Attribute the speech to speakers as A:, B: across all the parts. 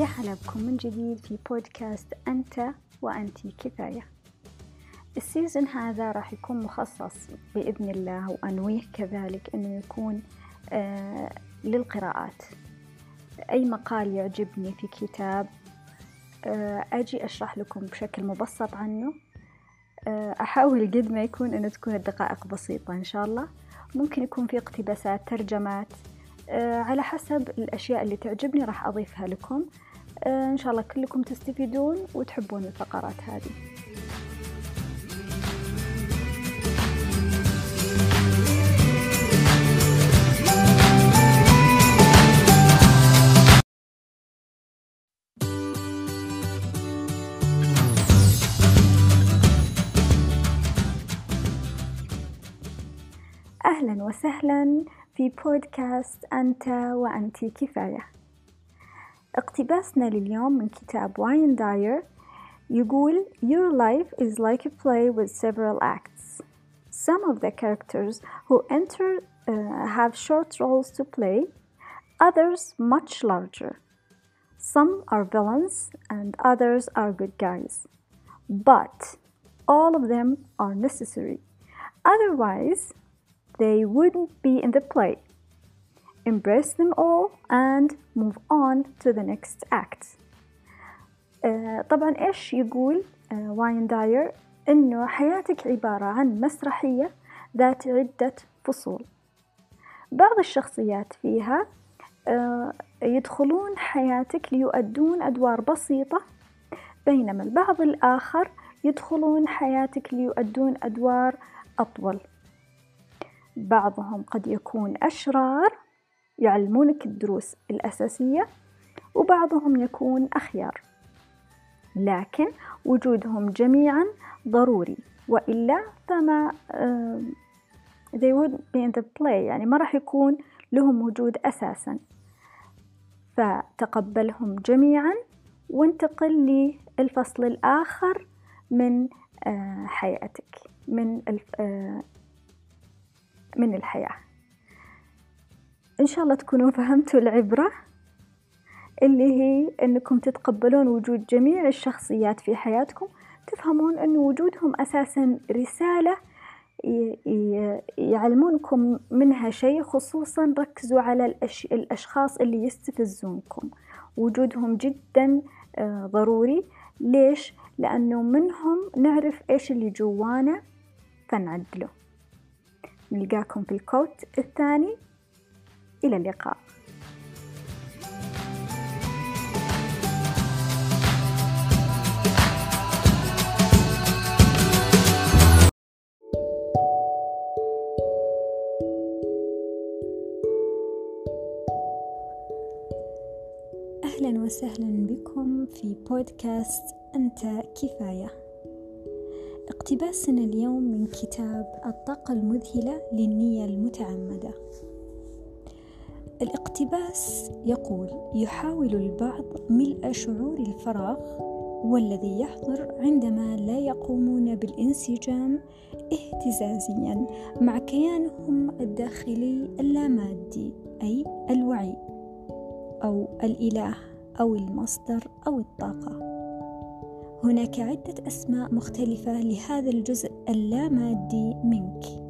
A: يا هلا بكم من جديد في بودكاست أنت وأنتي كفاية. السيزن هذا راح يكون مخصص بإذن الله وأنويه كذلك أنه يكون آه للقراءات. أي مقال يعجبني في كتاب آه أجي أشرح لكم بشكل مبسط عنه. آه أحاول قد ما يكون أنه تكون الدقائق بسيطة إن شاء الله. ممكن يكون في اقتباسات ترجمات. آه، على حسب الأشياء اللي تعجبني راح أضيفها لكم. إن شاء الله كلكم تستفيدون وتحبون الفقرات هذه. أهلا وسهلا في بودكاست أنت وأنت كفاية. اقتباسنا لليوم من كتاب واين داير يقول Your life is like a play with several acts. Some of the characters who enter uh, have short roles to play, others much larger. Some are villains and others are good guys. But all of them are necessary. Otherwise, they wouldn't be in the play. Embrace them all and move on to the next act. uh, طبعا إيش يقول uh, واين داير؟ إنه حياتك عبارة عن مسرحية ذات عدة فصول. بعض الشخصيات فيها uh, يدخلون حياتك ليؤدون أدوار بسيطة. بينما البعض الآخر يدخلون حياتك ليؤدون أدوار أطول. بعضهم قد يكون أشرار يعلمونك الدروس الأساسية وبعضهم يكون أخيار. لكن وجودهم جميعا ضروري وإلا فما they would be in the play يعني ما راح يكون لهم وجود أساسا. فتقبلهم جميعا وانتقل للفصل الآخر من uh, حياتك من uh, من الحياة. إن شاء الله تكونوا فهمتوا العبرة اللي هي أنكم تتقبلون وجود جميع الشخصيات في حياتكم تفهمون أن وجودهم أساسا رسالة يعلمونكم منها شيء خصوصا ركزوا على الأش... الأشخاص اللي يستفزونكم. وجودهم جدا ضروري. ليش؟ لأنه منهم نعرف إيش اللي جوانا فنعدله. نلقاكم في الكوت الثاني. إلى اللقاء. أهلا وسهلا بكم في بودكاست أنت كفاية. اقتباسنا اليوم من كتاب الطاقة المذهلة للنية المتعمدة. الاقتباس يقول يحاول البعض ملء شعور الفراغ والذي يحضر عندما لا يقومون بالانسجام اهتزازيا مع كيانهم الداخلي اللامادي أي الوعي أو الإله أو المصدر أو الطاقة. هناك عدة أسماء مختلفة لهذا الجزء اللامادي منك.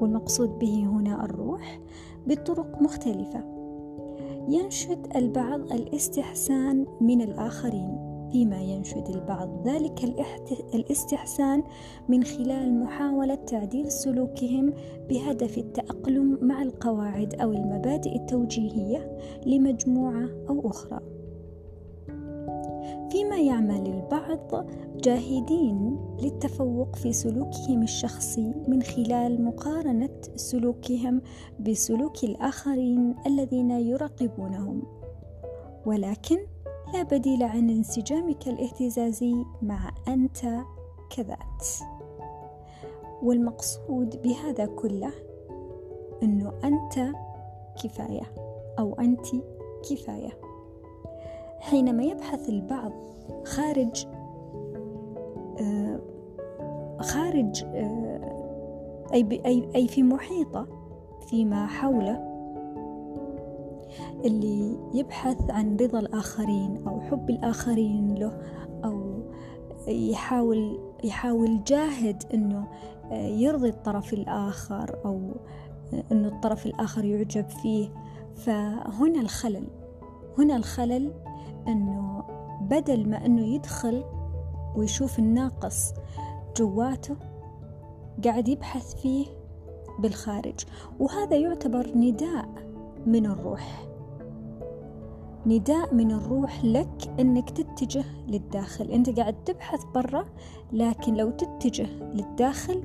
A: والمقصود به هنا الروح بطرق مختلفة. ينشد البعض الاستحسان من الآخرين فيما ينشد البعض. ذلك الاستحسان من خلال محاولة تعديل سلوكهم بهدف التأقلم مع القواعد أو المبادئ التوجيهية لمجموعة أو أخرى. فيما يعمل البعض جاهدين للتفوق في سلوكهم الشخصي من خلال مقارنة سلوكهم بسلوك الآخرين الذين يراقبونهم. ولكن لا بديل عن انسجامك الاهتزازي مع أنت كذات. والمقصود بهذا كله أنه أنت كفاية أو أنت كفاية. حينما يبحث البعض خارج آه خارج آه أي, أي, في محيطة فيما حوله
B: اللي يبحث عن رضا الآخرين أو حب الآخرين له أو يحاول يحاول جاهد إنه يرضي الطرف الآخر أو إنه الطرف الآخر يعجب فيه. فهنا الخلل هنا الخلل إنه بدل ما إنه يدخل ويشوف الناقص جواته قاعد يبحث فيه بالخارج. وهذا يعتبر نداء من الروح. نداء من الروح لك إنك تتجه للداخل. أنت قاعد تبحث برا لكن لو تتجه للداخل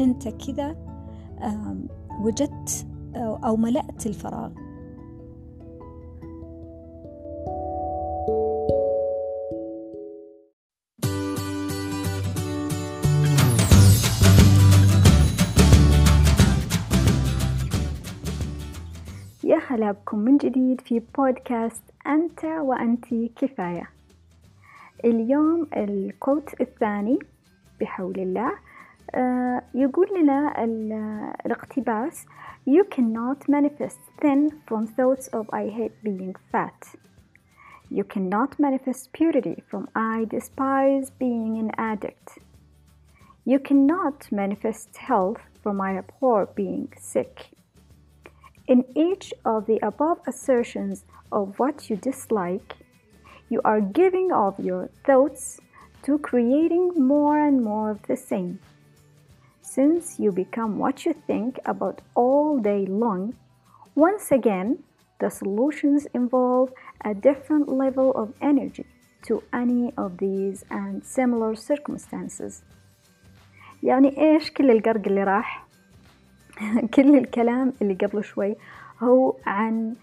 B: أنت كذا وجدت أو ملأت الفراغ.
A: هلا بكم من جديد في بودكاست أنت وأنت كفاية اليوم الكوت الثاني بحول الله آه، يقول لنا الاقتباس You cannot manifest thin from thoughts of I hate being fat You cannot manifest purity from I despise being an addict You cannot manifest health from I abhor being sick in each of the above assertions of what you dislike, you are giving of your thoughts to creating more and more of the same. Since you become what you think about all day long, once again, the solutions involve a different level of energy to any of these and similar circumstances. يعني إيش كل القرق اللي راح كل الكلام اللي قبل شوي هو عن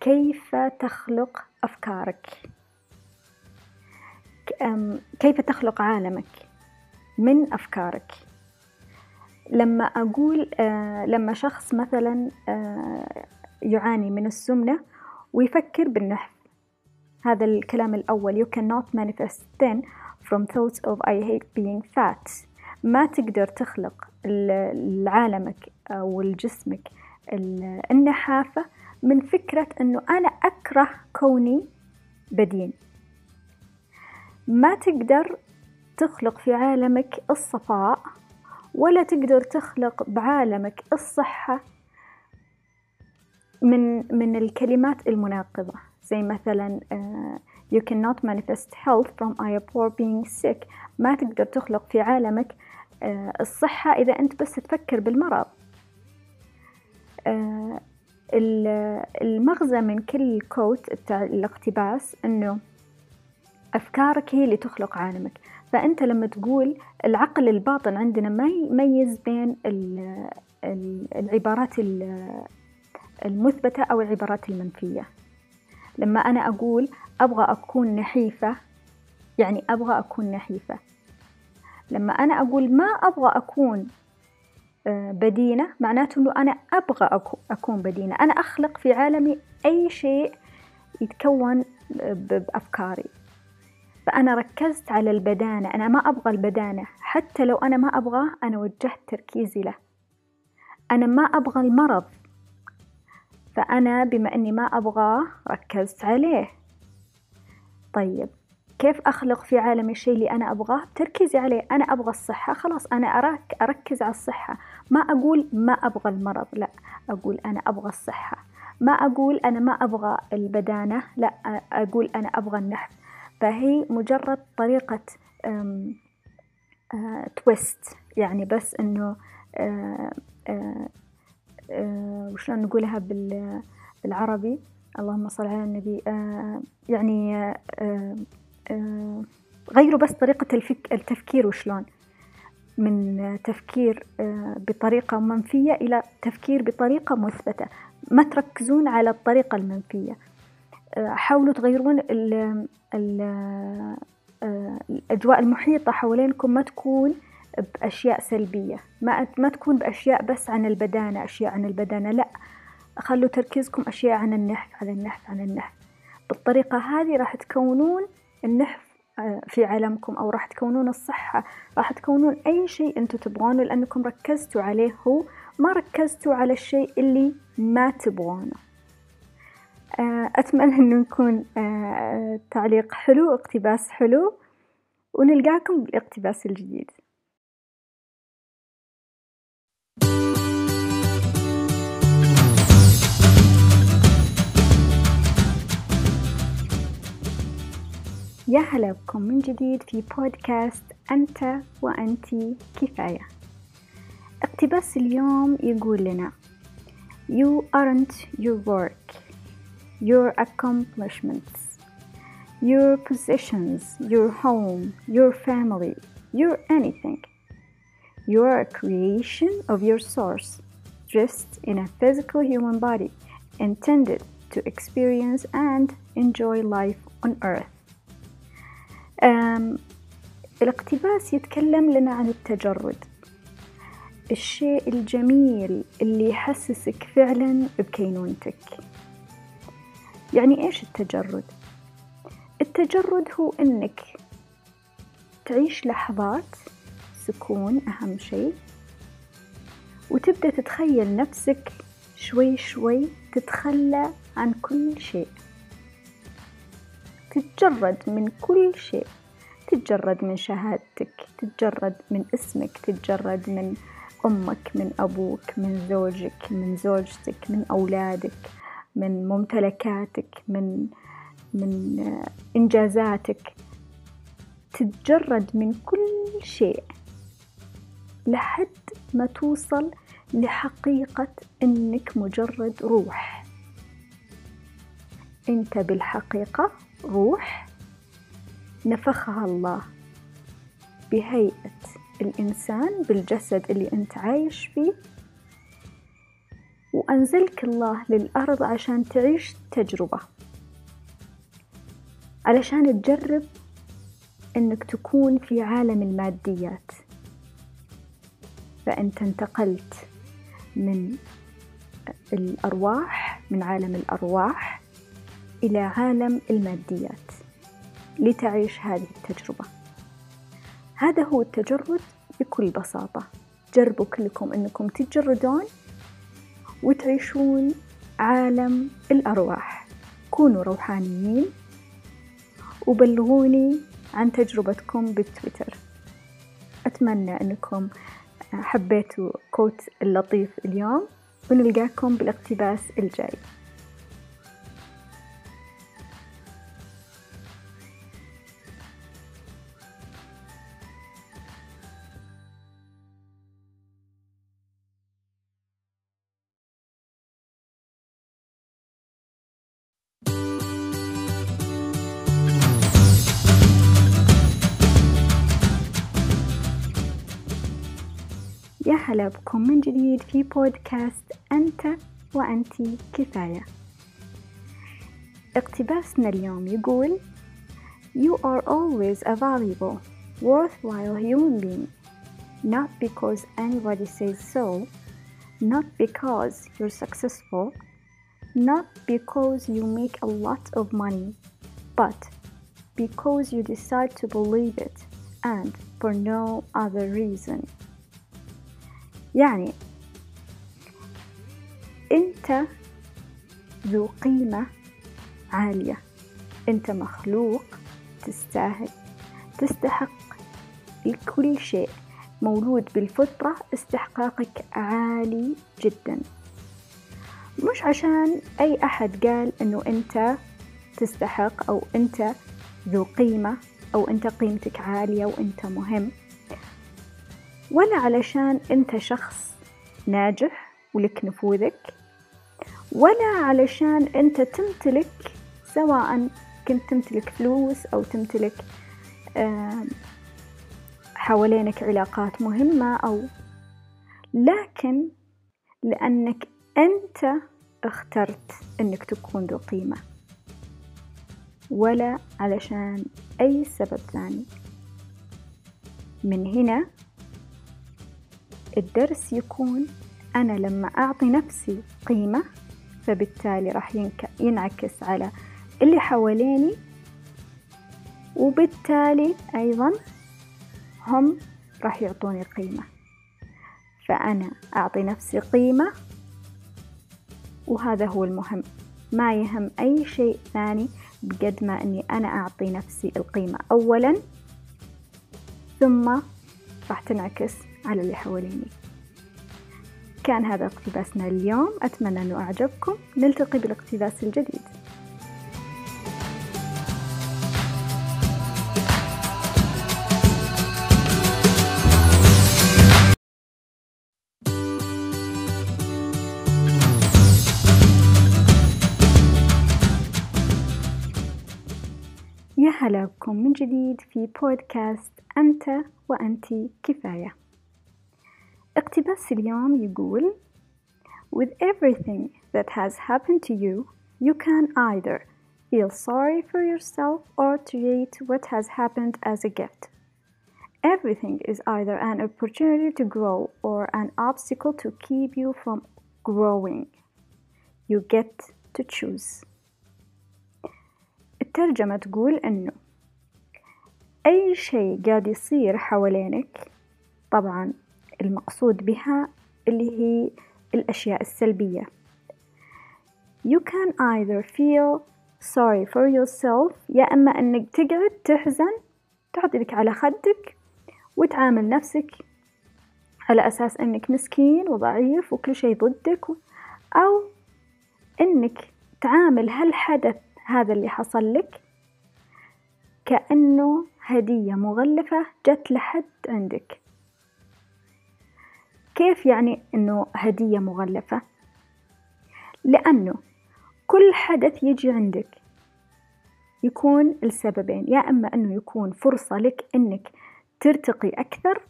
A: كيف تخلق أفكارك. كيف تخلق عالمك من أفكارك. لما أقول آه، لما شخص مثلا آه، يعاني من السمنة ويفكر بالنحف. هذا الكلام الأول you cannot manifest thin from thoughts of I hate being fat. ما تقدر تخلق لعالمك أو لجسمك النحافة من فكرة أنه أنا أكره كوني بدين. ما تقدر تخلق في عالمك الصفاء ولا تقدر تخلق بعالمك الصحة من من الكلمات المناقضة. زي مثلا uh, you cannot manifest health from I abhor being sick. ما تقدر تخلق في عالمك الصحة إذا أنت بس تفكر بالمرض. uh, المغزى من كل كوت الاقتباس إنه أفكارك هي اللي تخلق عالمك. فأنت لما تقول العقل الباطن عندنا ما يميز بين العبارات المثبتة أو العبارات المنفية. لما أنا أقول أبغى أكون نحيفة يعني أبغى أكون نحيفة. لما أنا أقول ما أبغى أكون آه، بدينة معناته أنه أنا أبغى أكون بدينة. أنا أخلق في عالمي أي شيء يتكون بأفكاري. فأنا ركزت على البدانة. أنا ما أبغى البدانة. حتى لو أنا ما أبغاه أنا وجهت تركيزي له. أنا ما أبغى المرض. فأنا بما أني ما أبغاه ركزت عليه. طيب كيف أخلق في عالمي الشيء اللي أنا أبغاه؟ تركيزي عليه أنا أبغى الصحة خلاص أنا أراك أركز على الصحة. ما أقول ما أبغى المرض لا. أقول أنا أبغى الصحة. ما أقول أنا ما أبغى البدانة لا. أقول أنا أبغى النحف فهي مجرد طريقة تويست يعني بس إنه أه أه وشلون نقولها بالعربي؟ اللهم صل على النبي. يعني آه، غيروا بس طريقة الفك التفكير وشلون. من تفكير آه، بطريقة منفية إلى تفكير بطريقة مثبتة. ما تركزون على الطريقة المنفية. آه، حاولوا تغيرون ال ال الأجواء المحيطة حوالينكم. ما تكون بأشياء سلبية. ما ما تكون بأشياء بس عن البدانة أشياء عن البدانة. لا. خلوا تركيزكم أشياء عن النحف عن النحف عن النحف بالطريقة هذه راح تكونون النحف آه، في عالمكم أو راح تكونون الصحة راح تكونون أي شيء أنتم تبغونه لأنكم ركزتوا عليه هو ما ركزتوا على الشيء اللي ما تبغونه. آه، أتمنى أنه يكون آه، تعليق حلو اقتباس حلو ونلقاكم بالاقتباس الجديد. يا هلا بكم من جديد في بودكاست أنت وأنتي كفاية اقتباس اليوم يقول لنا You aren't your work, your accomplishments, your possessions, your home, your family, your anything. You are a creation of your source, dressed in a physical human body, intended to experience and enjoy life on earth. الاقتباس يتكلم لنا عن التجرد. الشيء الجميل اللي يحسسك فعلا بكينونتك. يعني إيش التجرد؟ التجرد هو إنك تعيش لحظات سكون أهم شيء وتبدأ تتخيل نفسك شوي شوي تتخلى عن كل شيء. تتجرد من كل شيء. تتجرد من شهادتك تتجرد من اسمك تتجرد من أمك من أبوك من زوجك من زوجتك من أولادك من ممتلكاتك من من إنجازاتك. تتجرد من كل شيء لحد ما توصل لحقيقة إنك مجرد روح. أنت بالحقيقة روح نفخها الله بهيئة الإنسان بالجسد اللي أنت عايش فيه وأنزلك الله للأرض عشان تعيش تجربة علشان تجرب أنك تكون في عالم الماديات. فأنت انتقلت من الأرواح من عالم الأرواح إلى عالم الماديات لتعيش هذه التجربة. هذا هو التجرد بكل بساطة. جربوا كلكم أنكم تتجردون وتعيشون عالم الأرواح. كونوا روحانيين وبلغوني عن تجربتكم بالتويتر. أتمنى أنكم حبيتوا كوت اللطيف اليوم ونلقاكم بالاقتباس الجاي. يا هلا بكم من جديد في بودكاست أنت وأنتي كفاية اقتباسنا اليوم يقول You are always a valuable, worthwhile human being not because anybody says so not because you're successful not because you make a lot of money but because you decide to believe it and for no other reason يعني أنت ذو قيمة عالية. أنت مخلوق تستاهل. تستحق لكل شيء. مولود بالفطرة استحقاقك عالي جدا. مش عشان أي أحد قال أنه أنت تستحق أو أنت ذو قيمة أو أنت قيمتك عالية وأنت مهم. ولا علشان أنت شخص ناجح ولك نفوذك ولا علشان أنت تمتلك سواء كنت تمتلك فلوس أو تمتلك حوالينك علاقات مهمة أو لكن لأنك أنت اخترت أنك تكون ذو قيمة. ولا علشان أي سبب ثاني. من هنا الدرس يكون أنا لما أعطي نفسي قيمة فبالتالي راح ينعكس على اللي حواليني وبالتالي أيضا هم راح يعطوني قيمة فأنا أعطي نفسي قيمة وهذا هو المهم. ما يهم أي شيء ثاني بقد ما أني أنا أعطي نفسي القيمة أولا ثم راح تنعكس على اللي حواليني. كان هذا اقتباسنا اليوم. أتمنى أنه أعجبكم. نلتقي بالاقتباس الجديد. يا هلا بكم من جديد في بودكاست أنت وأنت كفاية. اقتباس اليوم يقول With everything that has happened to you, you can either feel sorry for yourself or treat what has happened as a gift. Everything is either an opportunity to grow or an obstacle to keep you from growing. You get to choose. الترجمة تقول إنه أي شيء قاعد يصير حوالينك طبعا المقصود بها اللي هي الأشياء السلبية. You can either feel sorry for yourself يا إما إنك تقعد تحزن تعطيك على خدك وتعامل نفسك على أساس إنك مسكين وضعيف وكل شيء ضدك أو إنك تعامل هالحدث هذا اللي حصل لك كأنه هدية مغلفة جت لحد عندك. كيف يعني إنه هدية مغلفة؟ لأنه كل حدث يجي عندك يكون السببين يا إما إنه يكون فرصة لك إنك ترتقي أكثر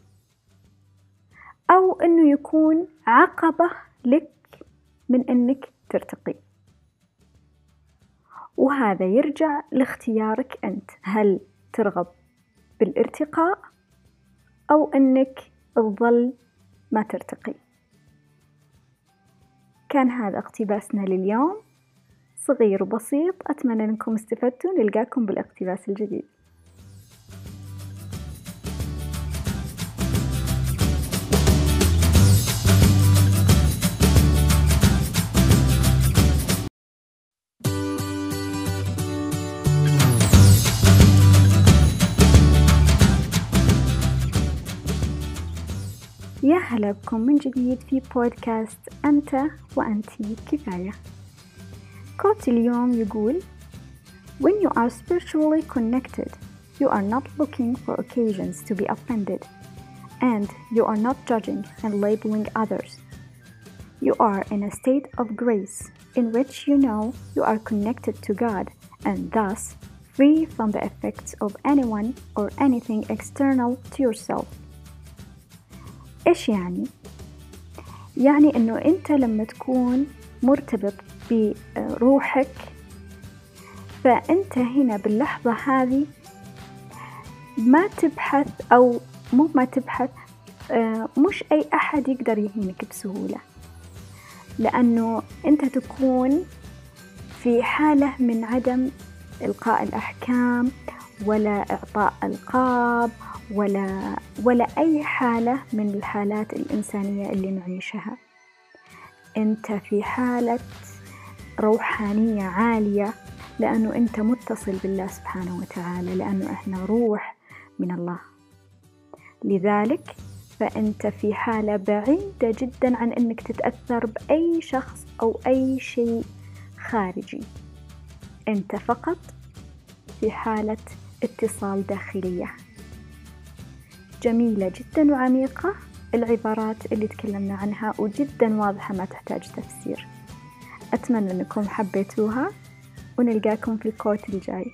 A: أو إنه يكون عقبة لك من إنك ترتقي وهذا يرجع لاختيارك أنت هل ترغب بالارتقاء أو أنك تظل ما ترتقي. كان هذا اقتباسنا لليوم. صغير وبسيط أتمنى أنكم استفدتوا نلقاكم بالاقتباس الجديد. يا هلا بكم من جديد في بودكاست أنت وأنتي كفاية كوت اليوم يقول When you are spiritually connected you are not looking for occasions to be offended and you are not judging and labeling others You are in a state of grace in which you know you are connected to God and thus free from the effects of anyone or anything external to yourself إيش يعني؟ يعني إنه أنت لما تكون مرتبط بروحك فأنت هنا باللحظة هذه ما تبحث أو مو ما تبحث مش أي أحد يقدر يهينك بسهولة لأنه أنت تكون في حالة من عدم إلقاء الأحكام ولا إعطاء ألقاب ولا ولا أي حالة من الحالات الإنسانية اللي نعيشها. أنت في حالة روحانية عالية لأنه أنت متصل بالله سبحانه وتعالى لأنه إحنا روح من الله. لذلك فأنت في حالة بعيدة جدا عن أنك تتأثر بأي شخص أو أي شيء خارجي. أنت فقط في حالة اتصال داخلية. جميلة جدا وعميقة. العبارات اللي تكلمنا عنها وجدا واضحة ما تحتاج تفسير. أتمنى أنكم حبيتوها ونلقاكم في الكوت الجاي.